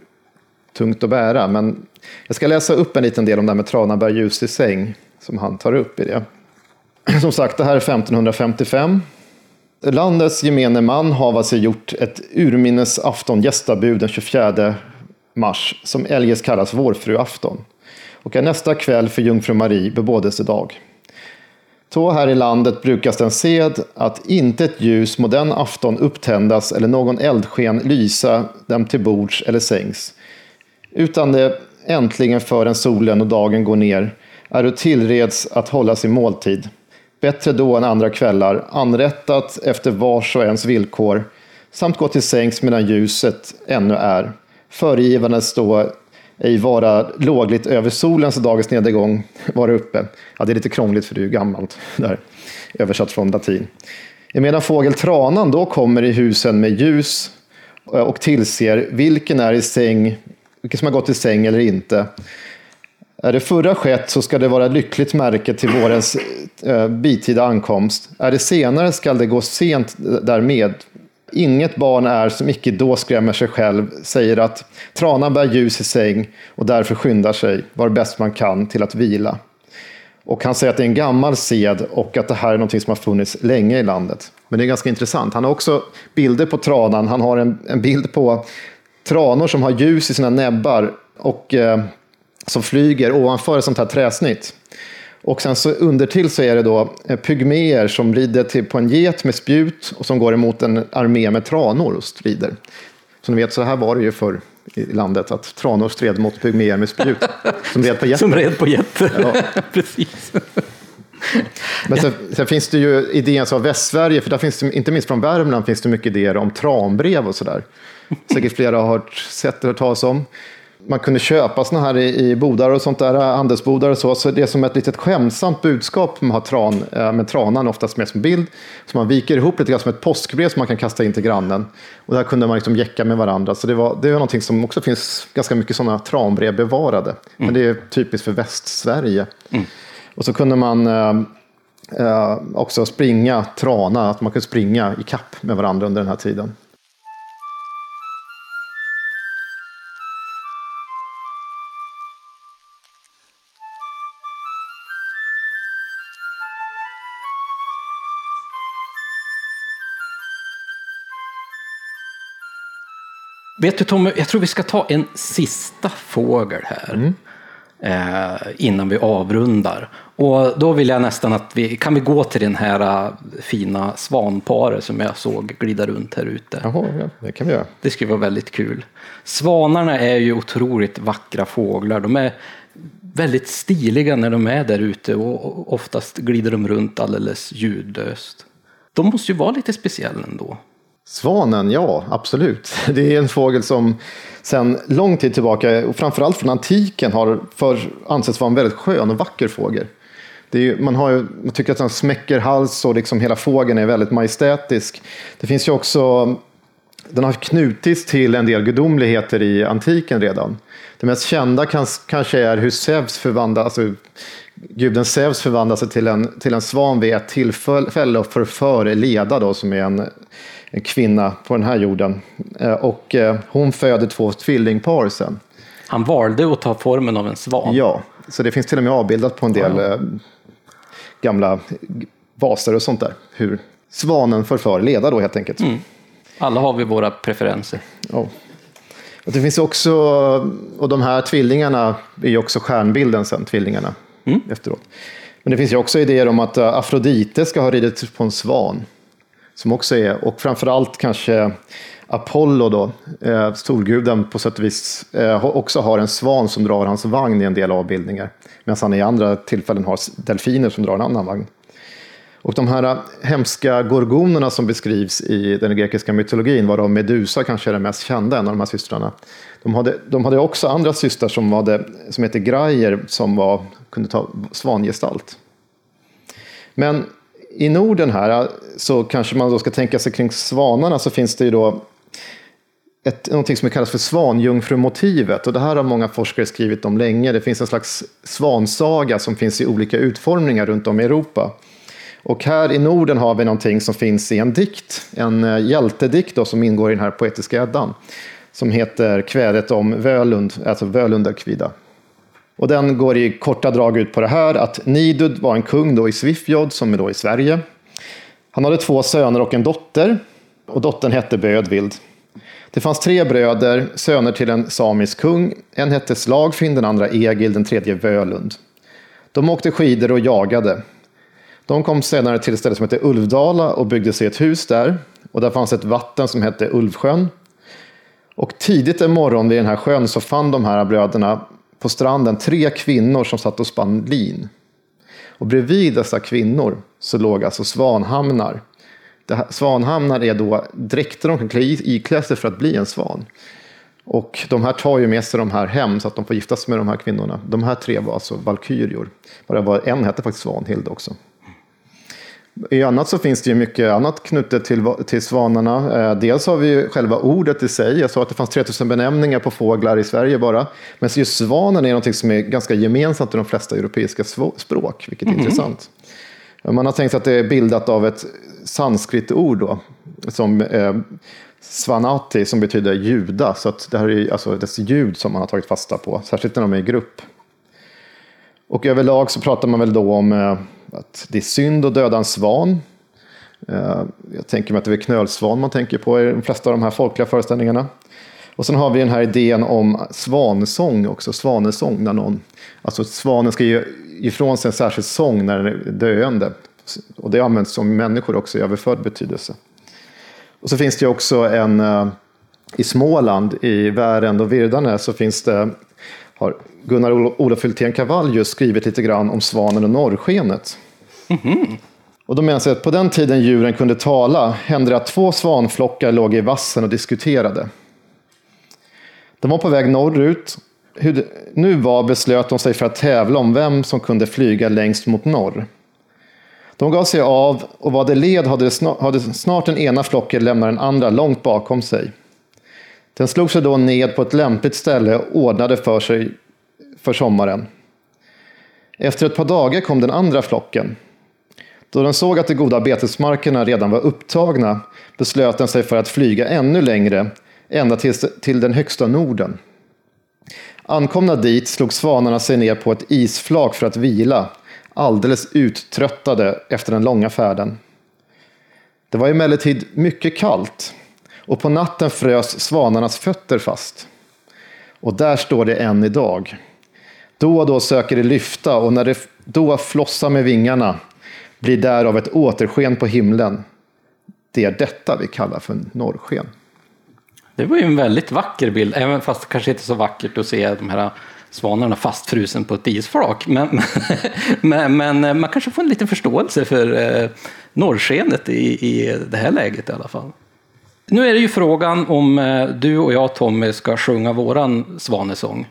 tungt att bära, men jag ska läsa upp en liten del om det här med Tranabär ljus i säng, som han tar upp i det. Som sagt, det här är 1555. Landets gemene man hava sig gjort ett urminnes afton gästabud den 24 mars, som eljest kallas vårfruafton, och är nästa kväll för jungfru Marie bebådelsedag. Så här i landet brukas den sed att inte ett ljus må den afton upptändas eller någon eldsken lysa dem till bords eller sängs, utan det äntligen förrän solen och dagen går ner är du tillreds att hålla sin måltid. Bättre då än andra kvällar, anrättat efter vars och ens villkor, samt gå till sängs medan ljuset ännu är. Föregivandes då ej vara lågligt över solens och dagens nedgång vara uppe. Ja, det är lite krångligt för det är ju gammalt där, översatt från latin. Medan fågel tranan då kommer i husen med ljus eh, och tillser vilken är i säng, vilken som har gått i säng eller inte. Är det förra skett så ska det vara lyckligt märke till vårens eh, bitida ankomst. Är det senare skall det gå sent därmed. Inget barn är som icke då skrämmer sig själv, säger att tranan bär ljus i säng och därför skyndar sig, var bäst man kan, till att vila. Och han säger att det är en gammal sed och att det här är något som har funnits länge i landet. Men det är ganska intressant. Han har också bilder på tranan. Han har en, en bild på tranor som har ljus i sina näbbar och eh, som flyger ovanför ett sånt här träsnitt. Och sen så undertill så är det då eh, pygméer som rider till på en get med spjut och som går emot en armé med tranor och strider. Som ni vet så här var det ju för i landet att tranor stred mot pygméer med spjut som red på getter. Som red på getter. Ja. Precis. Men sen, sen, finns det ju idéer av Västsverige, för där finns det, inte minst från Värmland, finns det mycket idéer om tranbrev och sådär. Säkert flera har sett eller hört talas om man kunde köpa såna här i, i bodar och sånt där, handelsbodar och så. Så det är som ett litet skämsamt budskap man har tran, eh, med tranan oftast med som bild. Så man viker ihop lite grann som ett påskbrev som man kan kasta in till grannen. Och där kunde man liksom jäcka med varandra. Så det var, det var någonting som också finns ganska mycket sådana tranbrev bevarade. Mm. Men det är typiskt för Västsverige. Mm. Och så kunde man eh, eh, också springa trana, att man kunde springa i kapp med varandra under den här tiden. Vet du Tommy, jag tror vi ska ta en sista fågel här. Mm. Eh, innan vi avrundar. Och då vill jag nästan att vi, kan vi gå till den här uh, fina svanparet som jag såg glida runt här ute. Jaha, ja, det kan vi göra. Det skulle vara väldigt kul. Svanarna är ju otroligt vackra fåglar. De är väldigt stiliga när de är där ute och oftast glider de runt alldeles ljudlöst. De måste ju vara lite speciella ändå. Svanen, ja absolut. Det är en fågel som sedan lång tid tillbaka, och framförallt från antiken, har för, ansetts vara en väldigt skön och vacker fågel. Är, man, har, man tycker att den smäcker hals och liksom hela fågeln är väldigt majestätisk. Det finns ju också, den har knutits till en del gudomligheter i antiken redan. Det mest kända kanske är hur Zeus förvandlas, alltså guden Zeus förvandlar sig till en, till en svan vid ett tillfälle och förför Leda då, som är en en kvinna på den här jorden. Eh, och eh, hon föder två tvillingpar sen. Han valde att ta formen av en svan. Ja, så det finns till och med avbildat på en del ja. Eh, gamla vaser och sånt där. Hur svanen förför leda då helt enkelt. Mm. Alla har vi våra preferenser. Ja. Och det finns också, och de här tvillingarna är ju också stjärnbilden sen, tvillingarna mm. efteråt. Men det finns ju också idéer om att Afrodite ska ha ridit på en svan. Som också är, och framförallt kanske Apollo då, eh, storguden på sätt och vis, eh, också har en svan som drar hans vagn i en del avbildningar. Medan han i andra tillfällen har delfiner som drar en annan vagn. Och de här eh, hemska gorgonerna som beskrivs i den grekiska mytologin, varav Medusa kanske är den mest kända, en av de här systrarna. De hade, de hade också andra systrar som, hade, som heter Graier, som var, kunde ta svangestalt. Men i Norden här så kanske man då ska tänka sig kring svanarna så finns det ju då ett, någonting som kallas för svanjungfrumotivet. Och det här har många forskare skrivit om länge. Det finns en slags svansaga som finns i olika utformningar runt om i Europa. Och här i Norden har vi någonting som finns i en dikt, en eh, hjältedikt då, som ingår i den här poetiska Eddan. Som heter Kvädet om Völund, alltså Völundarkvida. Och den går i korta drag ut på det här att Nidud var en kung då i Svifjod som är då i Sverige. Han hade två söner och en dotter och dottern hette Bödvild. Det fanns tre bröder, söner till en samisk kung. En hette Slagfinn, den andra Egil, den tredje Völund. De åkte skidor och jagade. De kom senare till ett ställe som hette Ulvdala och byggde sig ett hus där. Och där fanns ett vatten som hette Ulvsjön. Och tidigt en morgon vid den här sjön så fann de här bröderna på stranden tre kvinnor som satt och spann lin. Och bredvid dessa kvinnor så låg alltså svanhamnar. Här, svanhamnar är då dräkter de kan klä iklä sig för att bli en svan. Och de här tar ju med sig de här hem så att de får gifta sig med de här kvinnorna. De här tre var alltså valkyrior. Bara en hette faktiskt Svanhild också. I annat så finns det ju mycket annat knutet till, till svanarna. Eh, dels har vi ju själva ordet i sig. Jag sa att det fanns 3000 benämningar på fåglar i Sverige bara. Men just svanen är något som är ganska gemensamt i de flesta europeiska språk, vilket är mm. intressant. Man har tänkt att det är bildat av ett sanskritord då, som eh, svanati, som betyder juda. Så att det här är alltså dess ljud som man har tagit fasta på, särskilt när de är i grupp. Och överlag så pratar man väl då om eh, att det är synd att döda en svan. Eh, jag tänker mig att det är knölsvan man tänker på i de flesta av de här folkliga föreställningarna. Och sen har vi den här idén om svansång också, svanesång. När någon, alltså svanen ska ge ifrån sig en särskild sång när den är döende. Och det används som människor också i överförd betydelse. Och så finns det också en, eh, i Småland, i Värend och Virdane, så finns det har Gunnar Olof Hultén Cavallius skrivit lite grann om svanen och norrskenet. Och då menar jag att på den tiden djuren kunde tala hände det att två svanflockar låg i vassen och diskuterade. De var på väg norrut. Hur det nu var beslöt de sig för att tävla om vem som kunde flyga längst mot norr. De gav sig av och vad det led hade snart, hade snart den ena flocken lämnat den andra långt bakom sig. Den slog sig då ned på ett lämpligt ställe och ordnade för sig för sommaren. Efter ett par dagar kom den andra flocken. Då den såg att de goda betesmarkerna redan var upptagna beslöt den sig för att flyga ännu längre, ända till, den högsta Norden. Ankomna dit slog svanarna sig ner på ett isflak för att vila, alldeles uttröttade efter den långa färden. Det var emellertid mycket kallt och på natten frös svanarnas fötter fast. Och där står det än idag. Då och då söker det lyfta och när det då flossar med vingarna blir därav ett återsken på himlen. Det är detta vi kallar för norrsken. Det var ju en väldigt vacker bild, även fast det kanske inte är så vackert att se de här svanarna fastfrusen på ett isflak. Men, men, men eh, man kanske får en liten förståelse för eh, norrskenet i, i det här läget i alla fall. Nu är det ju frågan om eh, du och jag, Tommy, ska sjunga våran svanesång.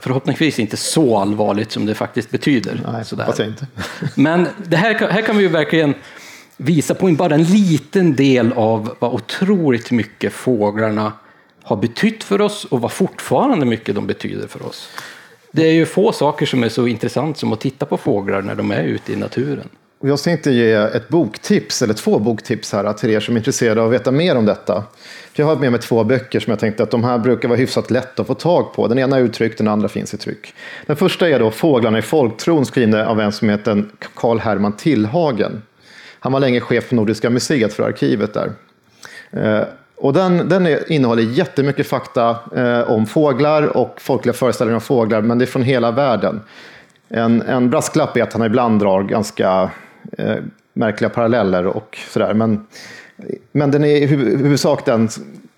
Förhoppningsvis inte så allvarligt som det faktiskt betyder. Nej, sådär. jag inte. Men det här, här kan vi ju verkligen visa på bara en liten del av vad otroligt mycket fåglarna har betytt för oss och vad fortfarande mycket de betyder för oss. Det är ju få saker som är så intressant som att titta på fåglar när de är ute i naturen. Och jag tänkte ge ett boktips, eller två boktips här till er som är intresserade av att veta mer om detta. För jag har med mig två böcker som jag tänkte att de här brukar vara hyfsat lätta att få tag på. Den ena är uttryckt, den andra finns i tryck. Den första är då Fåglarna i folktron skriven av en som heter Carl Herman Tillhagen. Han var länge chef för Nordiska museet för arkivet där. Eh, och den, den är, innehåller jättemycket fakta eh, om fåglar och folkliga föreställningar om fåglar, men det är från hela världen. En, en brasklapp är att han ibland drar ganska eh, märkliga paralleller och sådär. Men, men den är i huvudsak den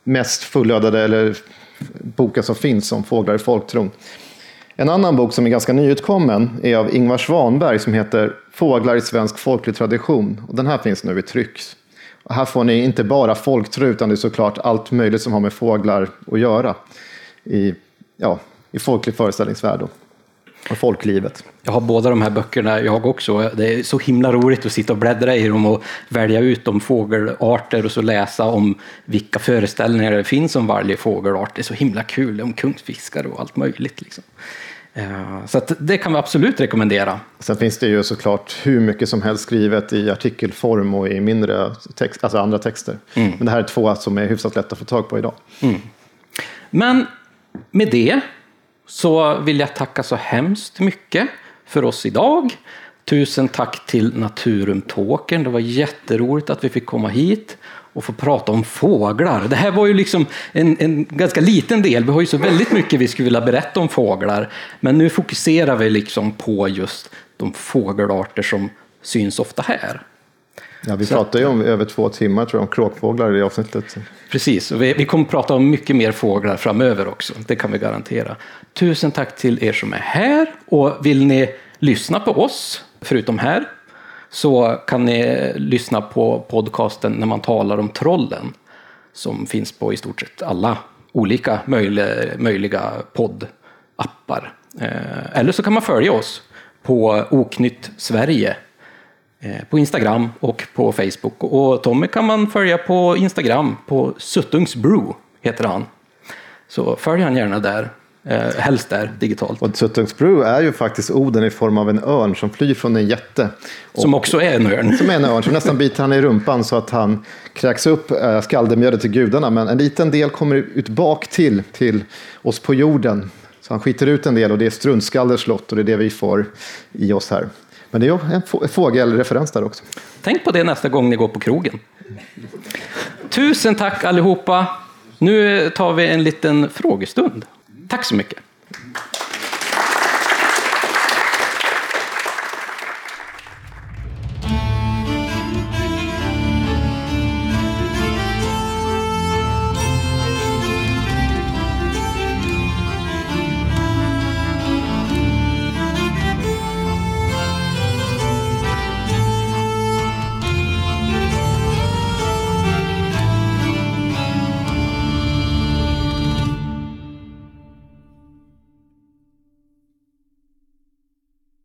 mest fullödade eller boken som finns om fåglar i folktron. En annan bok som är ganska nyutkommen är av Ingvar Svanberg som heter Fåglar i svensk folklig tradition. Och den här finns nu i tryck. Och här får ni inte bara folktro utan det är såklart allt möjligt som har med fåglar att göra i, ja, i folklig föreställningsvärld Då och folklivet. Jag har båda de här böckerna jag också. Det är så himla roligt att sitta och bläddra i dem och välja ut de fågelarter och så läsa om vilka föreställningar det finns om varje fågelart. Det är så himla kul, om kungsfiskar och allt möjligt. Liksom. Eh, så det kan vi absolut rekommendera. Sen finns det ju såklart hur mycket som helst skrivet i artikelform och i mindre text, alltså andra texter. Mm. Men det här är två som är hyfsat lätta att få tag på idag. Mm. Men med det så vill jag tacka så hemskt mycket för oss idag. Tusen tack till Naturum Tåkern. Det var jätteroligt att vi fick komma hit och få prata om fåglar. Det här var ju liksom en, en, ganska liten del. Vi har ju så väldigt mycket vi skulle vilja berätta om fåglar. Men nu fokuserar vi liksom på just de fågelarter som syns ofta här. Ja, vi pratade ju om över två timmar tror jag, om kråkfåglar i det avsnittet. Precis, och vi, vi kommer prata om mycket mer fåglar framöver också. Det kan vi garantera. Tusen tack till er som är här och vill ni lyssna på oss, förutom här, så kan ni lyssna på podcasten när man talar om trollen som finns på i stort sett alla olika möjliga, möjliga poddappar. Eh, eller så kan man följa oss på Oknytt Sverige på Instagram och på Facebook. Och Tommy kan man följa på Instagram på Suttungsbrew heter han. Så följ han gärna där. Eh, helst där, digitalt. Och Suttungsbrew är ju faktiskt Oden i form av en örn som flyr från en jätte. Som också är en örn. Som är en örn, som nästan biter han i rumpan så att han kräks upp eh, skaldemjödet till gudarna. Men en liten del kommer ut bak till, till oss på jorden. Så han skiter ut en del och det är Struntskalders slott och det är det vi får i oss här. Men det är en fågelreferens där också. Tänk på det nästa gång ni går på krogen. Tusen tack allihopa. Nu tar vi en liten frågestund. Tack så mycket.